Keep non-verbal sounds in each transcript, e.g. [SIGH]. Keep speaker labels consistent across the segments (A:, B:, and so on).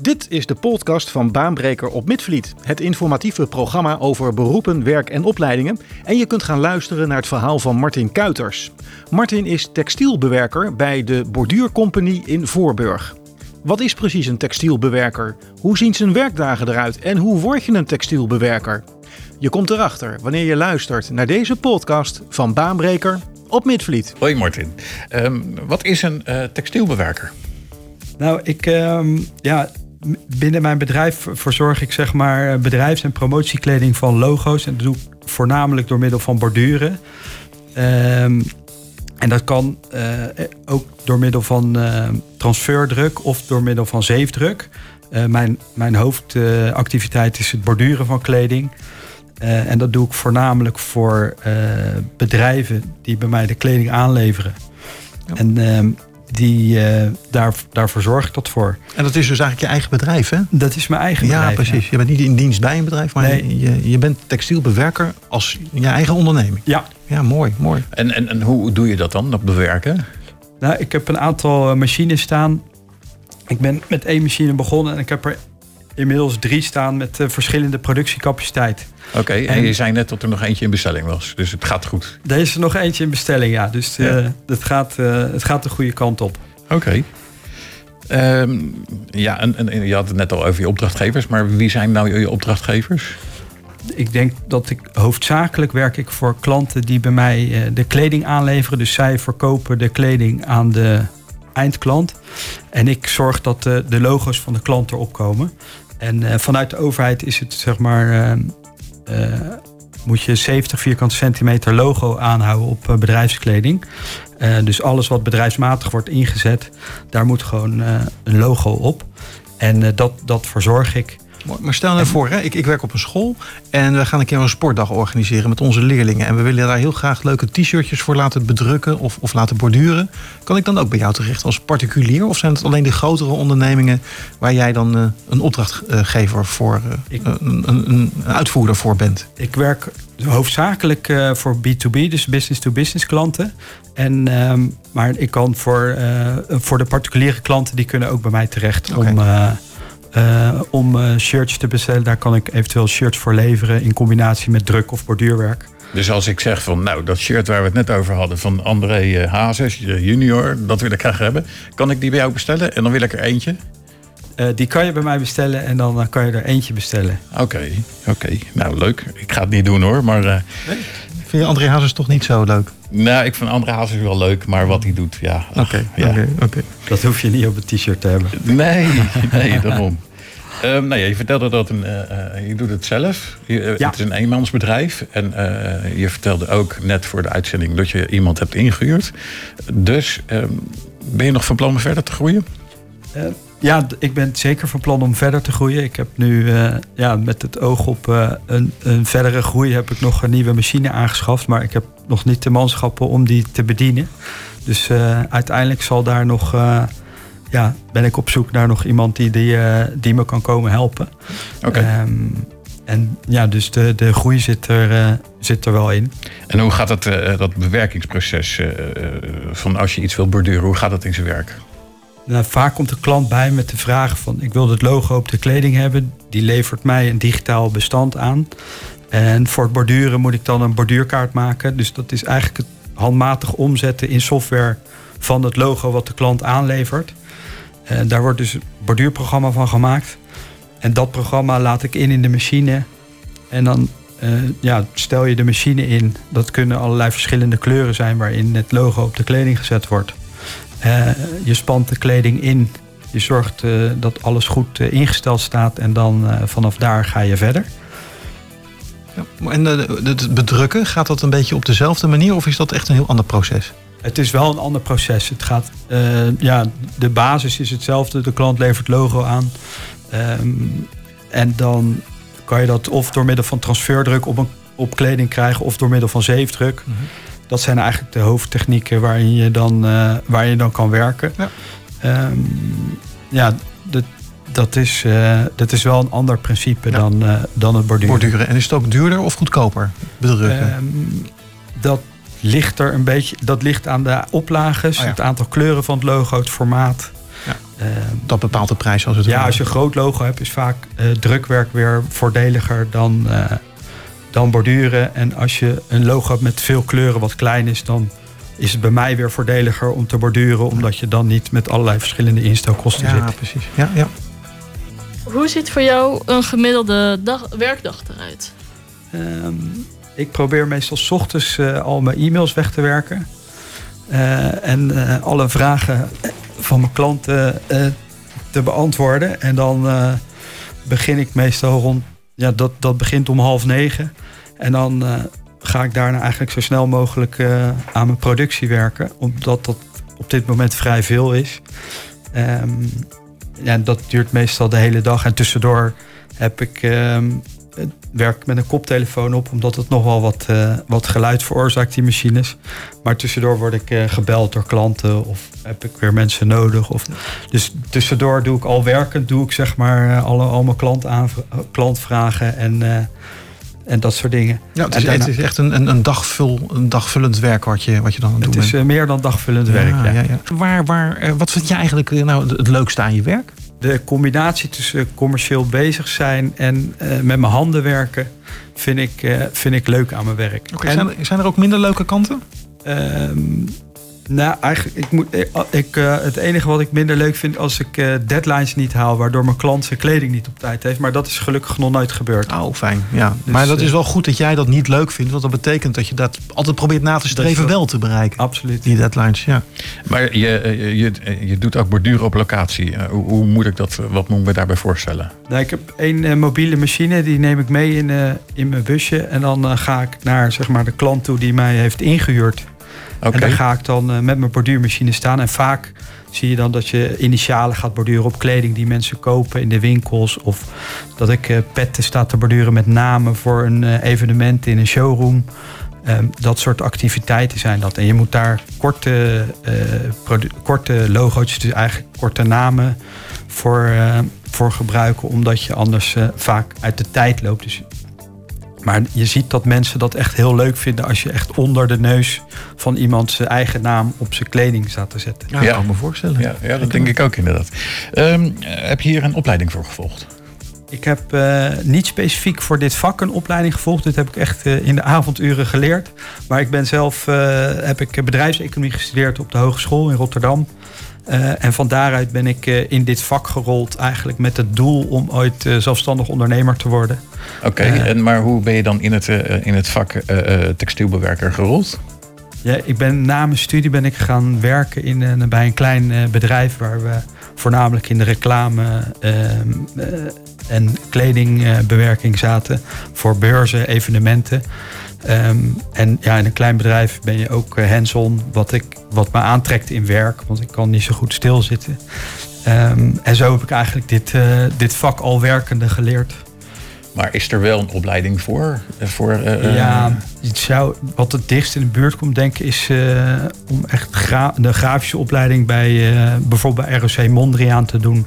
A: Dit is de podcast van Baanbreker op Midvliet. Het informatieve programma over beroepen, werk en opleidingen. En je kunt gaan luisteren naar het verhaal van Martin Kuiters. Martin is textielbewerker bij de Borduurcompagnie in Voorburg. Wat is precies een textielbewerker? Hoe zien zijn werkdagen eruit? En hoe word je een textielbewerker? Je komt erachter wanneer je luistert naar deze podcast van Baanbreker op Midvliet.
B: Hoi Martin. Ehm, wat is een uh, textielbewerker?
C: Nou, ik, ehm, ja, binnen mijn bedrijf verzorg ik zeg maar bedrijfs- en promotiekleding van logo's. En dat doe ik voornamelijk door middel van borduren. Ehm, en dat kan uh, ook door middel van uh, transferdruk of door middel van zeefdruk. Uh, mijn, mijn hoofdactiviteit is het borduren van kleding. en dat doe ik voornamelijk voor bedrijven die bij mij de kleding aanleveren. Ja. En die, daar, daarvoor zorg ik dat voor.
A: En dat is dus eigenlijk je eigen bedrijf, hè?
C: Dat is mijn eigen
A: ja,
C: bedrijf.
A: Precies. Je bent niet in dienst bij een bedrijf, maar
C: Nee.
A: je, je bent textielbewerker als je eigen onderneming.
C: Ja.
A: Ja, mooi, mooi.
B: En, en, en hoe doe je dat dan, dat bewerken?
C: Nou, ik heb een aantal eh, machines staan. Ik ben met één machine begonnen en ik heb er inmiddels drie staan met eh, verschillende productiecapaciteit.
B: Oké, en,
C: En-
B: je zei net dat er nog eentje in bestelling was, dus het gaat goed.
C: Er is er nog eentje in bestelling, ja. Dus eh,
B: Ja.
C: Het, gaat, eh, het gaat de goede kant op.
B: Oké. Ehm, ja, en, en, je had het net al over je opdrachtgevers, maar wie zijn nou je opdrachtgevers?
C: Ik denk dat ik hoofdzakelijk werk ik voor klanten die bij mij eh, de kleding aanleveren. Dus zij verkopen de kleding aan de eindklant. En ik zorg dat de, de logo's van de klant erop komen. En eh, vanuit de overheid is het zeg maar. eh, eh, moet je 70 vierkante centimeter logo aanhouden op bedrijfskleding. Dus alles wat bedrijfsmatig wordt ingezet, daar moet gewoon een logo op. En dat, dat verzorg ik.
A: Maar stel nou voor, hè, ik, ik werk op een school en we gaan een keer een sportdag organiseren met onze leerlingen. En we willen daar heel graag leuke t-shirtjes voor laten bedrukken of, of laten borduren. Kan ik dan ook bij jou terecht als particulier? Of zijn het alleen de grotere ondernemingen waar jij dan eh, een opdrachtgever voor, eh,
C: Ik-
A: een, een, een uitvoerder voor bent?
C: Ik werk hoofdzakelijk eh, voor B2B, dus business-to-business klanten. En, ehm, maar ik kan voor, eh, voor de particuliere klanten, die kunnen ook bij mij terecht
A: Oké.
C: om, eh, om eh, shirts te bestellen. Daar kan ik eventueel shirts voor leveren in combinatie met druk of borduurwerk.
B: Dus als ik zeg van, nou, dat shirt waar we het net over hadden van André eh, Hazes, junior, dat wil ik graag hebben. Kan ik die bij jou bestellen? En dan wil ik er eentje?
C: Eh, die kan je bij mij bestellen en dan kan je er eentje bestellen.
B: Oké, oké. Nou, leuk. Ik ga het niet doen hoor, maar... eh,
A: Vind je André Hazes toch niet zo leuk?
B: nou, ik vind André Hazes wel leuk, maar wat hij doet, ja. ach, ja.
A: oké, oké.
C: Dat hoef je niet op een t-shirt te hebben.
B: Nee, [LAUGHS] nee, daarom. Ehm, nou ja, je vertelde dat een, eh, eh, je doet het zelf. Je, eh,
C: Ja.
B: Het is een eenmansbedrijf. En eh, je vertelde ook net voor de uitzending dat je iemand hebt ingehuurd. Dus ehm, ben je nog van plan om verder te groeien?
C: Ja, ik ben zeker van plan om verder te groeien. Ik heb nu eh, ja, met het oog op eh, een, een verdere groei heb ik nog een nieuwe machine aangeschaft. Maar ik heb nog niet de manschappen om die te bedienen. Dus eh, uiteindelijk zal daar nog, ja, ben ik op zoek naar nog iemand die, die, die me kan komen helpen.
B: Oké.
C: Ehm, en ja, dus de, de groei zit er, zit er wel in.
B: En hoe gaat het, eh, dat bewerkingsproces van als je iets wil borduren, hoe gaat dat in zijn werk?
C: Nou, vaak komt de klant bij met de vraag van ik wil het logo op de kleding hebben. Die levert mij een digitaal bestand aan. En voor het borduren moet ik dan een borduurkaart maken. Dus dat is eigenlijk het handmatig omzetten in software van het logo wat de klant aanlevert. En daar wordt dus een borduurprogramma van gemaakt. En dat programma laat ik in in de machine. En dan eh, ja, stel je de machine in. Dat kunnen allerlei verschillende kleuren zijn waarin het logo op de kleding gezet wordt. Eh, je spant de kleding in. Je zorgt eh, dat alles goed eh, ingesteld staat. En dan vanaf daar ga je verder.
A: Ja. En het bedrukken, gaat dat een beetje op dezelfde manier of is dat echt een heel ander proces?
C: Het is wel een ander proces. Het gaat, ja, de basis is hetzelfde. De klant levert logo aan. Ehm, en dan kan je dat of door middel van transferdruk op, een, op kleding krijgen... of door middel van zeefdruk. Dat zijn eigenlijk de hoofdtechnieken waarin je dan, eh, waar je dan kan werken.
A: Ja.
C: Ehm, ja, dat, dat, is, eh, dat is wel een ander principe
A: Ja.
C: dan, eh, dan het borduren.
A: Borduren. En is het ook duurder of goedkoper? Bedrukken.
C: Ehm, dat ligt er een beetje. Dat ligt aan de oplages,
A: Oh ja.
C: het aantal kleuren van het logo, het formaat.
A: Ja. dat bepaalt de prijs als het
C: Ja, als je een groot logo hebt, is vaak drukwerk weer voordeliger dan, dan borduren. En als je een logo hebt met veel kleuren wat klein is, dan is het bij mij weer voordeliger om te borduren, omdat je dan niet met allerlei verschillende instelkosten
A: ja,
C: zit.
A: Ja, precies. Ja, ja.
D: Hoe ziet voor jou een gemiddelde dag, werkdag eruit?
C: Um, ik probeer meestal s ochtends uh, al mijn e-mails weg te werken. Uh, en uh, alle vragen van mijn klanten te beantwoorden. En dan begin ik meestal rond. Ja, dat, dat begint om half negen. En dan ga ik daarna eigenlijk zo snel mogelijk aan mijn productie werken. Omdat dat op dit moment vrij veel is. Um, ja, dat duurt meestal de hele dag. En tussendoor heb ik um, werk met een koptelefoon op, omdat het nog wel wat, uh, wat geluid veroorzaakt, die machines. Maar tussendoor word ik uh, gebeld door klanten of heb ik weer mensen nodig. Of, dus tussendoor doe ik al werkend, doe ik zeg maar uh, alle, al mijn klant klantvragen en, en dat soort dingen.
A: Ja, het, is,
C: daarna,
A: het is echt een, een, een, dagvul, een dagvullend werk wat je, wat je dan aan het
C: doen
A: bent.
C: Het is meer dan dagvullend ja, werk, ja.
A: ja, ja. Waar, waar, wat vind je eigenlijk nou, het leukste aan je werk?
C: De combinatie tussen commercieel bezig zijn en uh, met mijn handen werken, vind ik, uh, vind ik leuk aan mijn werk.
A: Okay, zijn, zijn, er ook minder leuke kanten?
C: Nou, eigenlijk, ik moet, ik, uh, het enige wat ik minder leuk vind als ik deadlines niet haal, waardoor mijn klant zijn kleding niet op tijd heeft. Maar dat is gelukkig nog nooit gebeurd.
A: Oh, fijn. Ja. Dus, maar dat is wel goed dat jij dat niet leuk vindt, want dat betekent dat je dat altijd probeert na te streven wel te bereiken.
C: Absoluut.
A: Die deadlines, ja.
B: Maar je, je, je doet ook borduren op locatie. Hoe, hoe moet ik dat, wat moet ik me daarbij voorstellen?
C: Nou, ik heb één uh, mobiele machine, die neem ik mee in, uh, in mijn busje. En dan uh, ga ik naar zeg maar, de klant toe die mij heeft ingehuurd. Okay. En daar ga ik dan met mijn borduurmachine staan. En vaak zie je dan dat je initialen gaat borduren op kleding die mensen kopen in de winkels. Of dat ik uh, petten sta te borduren met namen voor een uh, evenement in een showroom. Um, dat soort activiteiten zijn dat. En je moet daar korte, uh, korte logo's, dus eigenlijk korte namen voor, voor gebruiken. Omdat je anders vaak uit de tijd loopt. Dus maar je ziet dat mensen dat echt heel leuk vinden als je echt onder de neus van iemand zijn eigen naam op zijn kleding staat te zetten.
A: Ja, ja. kan me voorstellen.
B: Ja, ja dat denk ik ook inderdaad. Um, heb je hier een opleiding voor gevolgd?
C: Ik heb uh, niet specifiek voor dit vak een opleiding gevolgd. Dit heb ik echt uh, in de avonduren geleerd. Maar ik ben zelf uh, heb ik bedrijfseconomie gestudeerd op de hogeschool in Rotterdam. Uh, en van daaruit ben ik uh, in dit vak gerold, eigenlijk met het doel om ooit uh, zelfstandig ondernemer te worden.
B: Oké, okay, en maar hoe ben je dan in het, in het vak textielbewerker gerold?
C: Ja, ik ben na mijn studie ben ik gaan werken in, bij een klein bedrijf waar we voornamelijk in de reclame en kledingbewerking zaten voor beurzen, evenementen. Um, en ja, in een klein bedrijf ben je ook hands-on, wat, ik, wat me aantrekt in werk, want ik kan niet zo goed stilzitten. Um, en zo heb ik eigenlijk dit, uh, dit vak al werkende geleerd.
B: Maar is er wel een opleiding voor? voor uh,
C: ja, het zou, wat het dichtst in de buurt komt, denk ik, is uh, om echt gra de grafische opleiding bij bijvoorbeeld bij ROC Mondriaan te doen.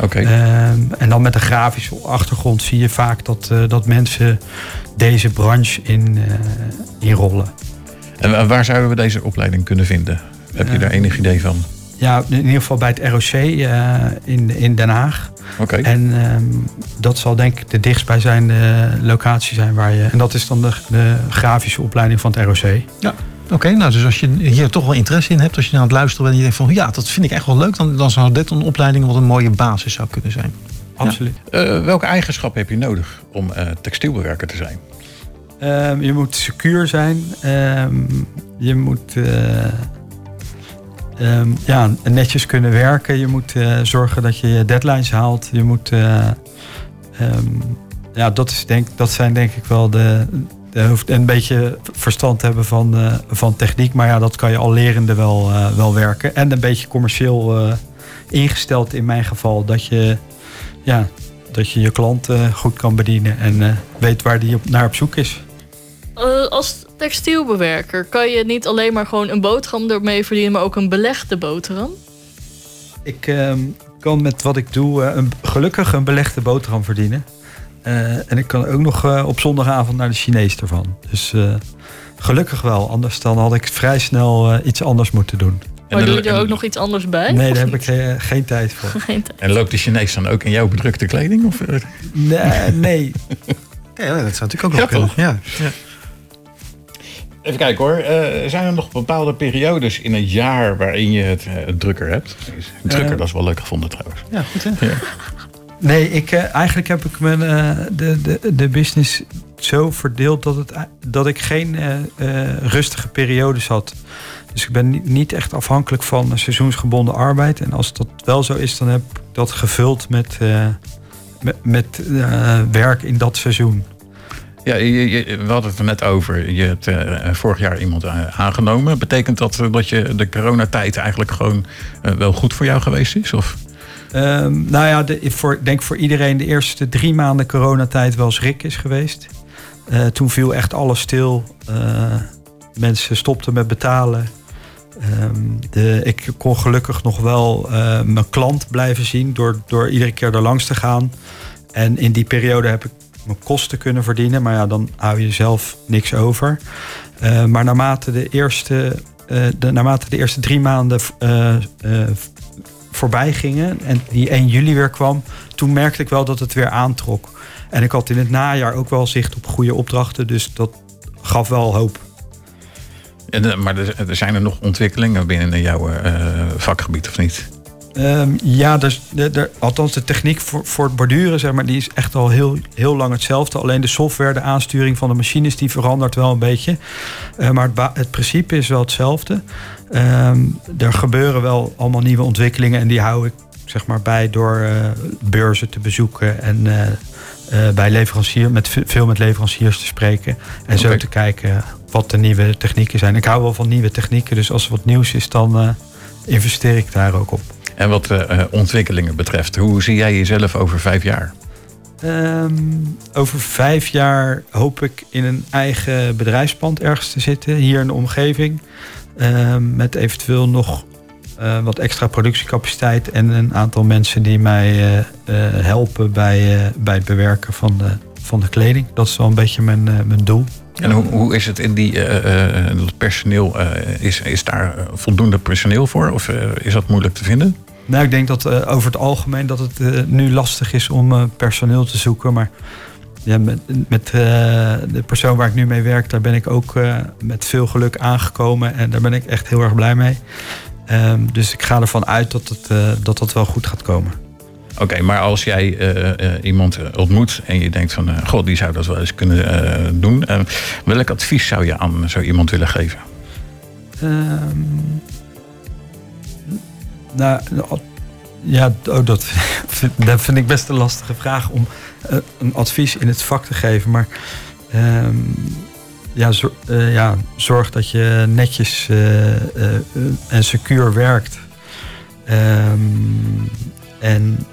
B: Oké. Okay.
C: Um, en dan met een grafische achtergrond zie je vaak dat, dat mensen deze branche in, inrollen.
B: En waar zouden we deze opleiding kunnen vinden? Heb je daar enig idee van?
C: Ja, in ieder geval bij het ROC uh, in, in Den Haag.
B: Oké. Okay.
C: En um, dat zal denk ik de dichtstbijzijnde locatie zijn waar je... En dat is dan de, de grafische opleiding van het ROC.
A: Ja. Oké, okay, nou dus als je hier toch wel interesse in hebt, als je aan het luisteren bent en je denkt van ja, dat vind ik echt wel leuk, dan, dan zou dit een opleiding wat een mooie basis zou kunnen zijn.
C: Absoluut.
B: Ja. Uh, welke eigenschappen heb je nodig om uh, textielbewerker te zijn?
C: Um, je moet secuur zijn. Um, je moet uh, um, ja, netjes kunnen werken. Je moet uh, zorgen dat je je deadlines haalt. Je moet. Uh, ja, dat, is denk, dat zijn denk ik wel de. de hoeft een beetje verstand hebben van, uh, van techniek. Maar ja, dat kan je al lerende wel, wel werken. En een beetje commercieel ingesteld in mijn geval. Dat je. Ja, dat je je klant goed kan bedienen en weet waar die op, naar op zoek is.
D: Als textielbewerker kan je niet alleen maar gewoon een boterham ermee verdienen, maar ook een belegde boterham?
C: Ik uh, kan met wat ik doe uh, een, gelukkig een belegde boterham verdienen. Uh, en ik kan ook nog op zondagavond naar de Chinees ervan. Dus gelukkig wel. Anders dan had ik vrij snel iets anders moeten doen.
D: Maar
B: En
D: doe je er ook nog iets anders bij?
C: Nee, daar heb ik eh, geen tijd [LAUGHS] voor.
D: Geen tijd.
B: En loopt de Chinees dan ook in jouw bedrukte kleding? Of, eh?
C: Nee, nee. [LAUGHS]
A: Ja, dat zou natuurlijk ook
B: Ja,
A: nog kunnen.
B: toch?
A: Ja.
B: Even kijken hoor. Eh, zijn er nog bepaalde periodes in het jaar waarin je het eh, drukker hebt? Drukker,
C: Eh.
B: dat is wel leuk gevonden trouwens.
A: ja, goed hè?
C: Nee, ik, eigenlijk heb ik mijn, de, de, de business zo verdeeld dat, het, dat ik geen rustige periodes had. Dus ik ben niet, echt afhankelijk van seizoensgebonden arbeid. En als dat wel zo is, dan heb ik dat gevuld met, met, met werk in dat seizoen.
B: Ja, je, je- we hadden het er net over. Je hebt eh, vorig jaar iemand eh, aangenomen. Betekent dat eh, dat je de coronatijd eigenlijk gewoon wel goed voor jou geweest is? Of?
C: Ehm, nou ja, de, voor, denk voor iedereen de eerste drie maanden coronatijd wel schrik is geweest. Toen viel echt alles stil. Mensen stopten met betalen. Ehm, de, ik kon gelukkig nog wel mijn klant blijven zien door, door iedere keer er langs te gaan. En in die periode heb ik mijn kosten kunnen verdienen. Maar ja, dan hou je zelf niks over. Eh, maar naarmate de eerste, eh, de, naarmate de eerste drie maanden eh, voorbij gingen en die 1 juli weer kwam, toen merkte ik wel dat het weer aantrok. En ik had in het najaar ook wel zicht op goede opdrachten, dus dat gaf wel hoop.
B: En, maar er, er zijn er nog ontwikkelingen binnen jouw vakgebied of niet?
C: Ehm, ja, dus de, de, althans de techniek voor, voor het borduren, zeg maar, die is echt al heel, heel lang hetzelfde. Alleen de software, de aansturing van de machines, die verandert wel een beetje. Eh, maar het, het principe is wel hetzelfde. Ehm, er gebeuren wel allemaal nieuwe ontwikkelingen en die hou ik zeg maar bij door eh, beurzen te bezoeken en eh, bij leverancier, met, ve- veel met leveranciers te spreken. En zo te kijken wat de nieuwe technieken zijn. Ik hou wel van nieuwe technieken, dus als er wat nieuws is, dan investeer ik daar ook op.
B: En wat eh, ontwikkelingen betreft, hoe zie jij jezelf over vijf jaar?
C: Ehm, over vijf jaar hoop ik in een eigen bedrijfspand ergens te zitten, hier in de omgeving. Ehm, met eventueel nog eh, wat extra productiecapaciteit en een aantal mensen die mij helpen bij, bij het bewerken van de, van de kleding. Dat is wel een beetje mijn, eh, mijn doel.
B: En hoe, hoe is het in die eh, eh, dat personeel? is, is daar voldoende personeel voor? Of is dat moeilijk te vinden?
C: Nou, ik denk dat over het algemeen dat het nu lastig is om personeel te zoeken. Maar ja, met, met de persoon waar ik nu mee werk, daar ben ik ook met veel geluk aangekomen. En daar ben ik echt heel erg blij mee. Ehm, dus ik ga ervan uit dat het, dat dat wel goed gaat komen.
B: Oké, maar als jij eh, eh, iemand eh, ontmoet en je denkt van... god, die zou dat wel eens kunnen doen. welk advies zou je aan zo iemand willen geven?
C: Ehm, nou, ja, oh, dat, vind, dat vind ik best een lastige vraag om een advies in het vak te geven. Maar ehm, ja, ja, zorg dat je netjes en secuur werkt. Ehm, en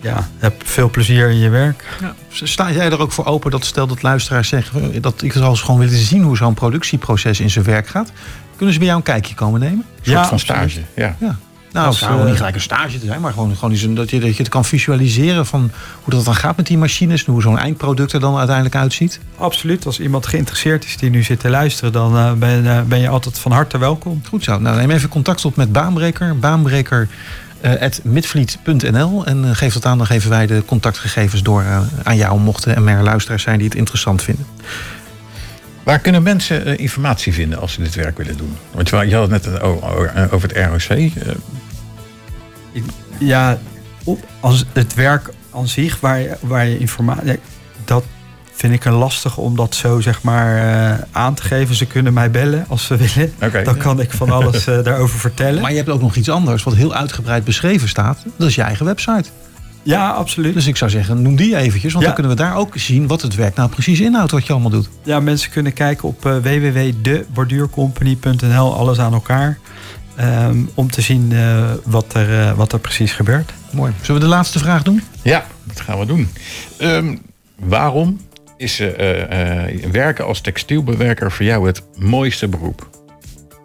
C: ja, heb veel plezier in je werk.
A: Ja. Sta jij er ook voor open dat stel dat luisteraars zeggen... dat ik zou eens gewoon willen zien hoe zo'n productieproces in zijn werk gaat... kunnen ze bij jou een kijkje komen nemen?
B: Een soort
C: Ja,
B: van
C: absoluut.
B: stage. Ja.
A: Ja. Nou, het zou
C: eh,
A: niet gelijk een stage te zijn, maar gewoon, gewoon eens een, dat, je, dat je het kan visualiseren van hoe dat dan gaat met die machines en hoe zo'n eindproduct er dan uiteindelijk uitziet.
C: Absoluut. Als iemand geïnteresseerd is die nu zit te luisteren, dan eh, ben, eh, ben je altijd van harte welkom.
A: Goed zo. Nou, neem even contact op met Baanbreker. Baanbreker eh, midvliet.nl en eh, geef dat aan. Dan geven wij de contactgegevens door eh, aan jou, mochten er meer luisteraars zijn die het interessant vinden.
B: Waar kunnen mensen eh, informatie vinden als ze dit werk willen doen? Want je je had het net over het ROC. eh,
C: Ja, op, als het werk aan zich, waar je, waar je informatie. Dat vind ik een lastig om dat zo zeg maar eh, aan te geven. Ze kunnen mij bellen als ze willen.
B: Oké.
C: Dan kan ik van alles eh, [LAUGHS] daarover vertellen.
A: Maar je hebt ook nog iets anders wat heel uitgebreid beschreven staat. Dat is je eigen website.
C: Ja, absoluut.
A: Dus ik zou zeggen, noem die eventjes. Want
C: Ja.
A: dan kunnen we daar ook zien wat het werk nou precies inhoudt wat je allemaal doet.
C: Ja, mensen kunnen kijken op eh, www.deborduurcompany.nl, alles aan elkaar. ehm, om te zien eh, wat, er, eh, wat er precies gebeurt.
A: Mooi. Zullen we de laatste vraag doen?
B: Ja, dat gaan we doen. Ehm, waarom is eh, eh, werken als textielbewerker voor jou het mooiste beroep?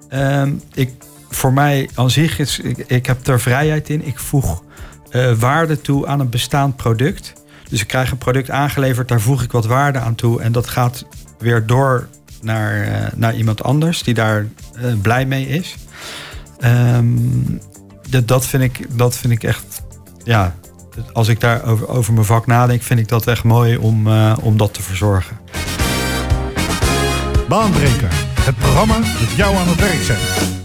C: Ehm, ik, voor mij aan zich is, ik, heb er vrijheid in. Ik voeg eh, waarde toe aan een bestaand product. Dus ik krijg een product aangeleverd, daar voeg ik wat waarde aan toe. En dat gaat weer door naar, naar iemand anders die daar blij mee is. Ehm, dat, dat, vind ik, dat vind ik echt, ja, als ik daar over, over mijn vak nadenk, vind ik dat echt mooi om, uh, om dat te verzorgen.
E: Baanbreker, het programma dat jou aan het werk zet.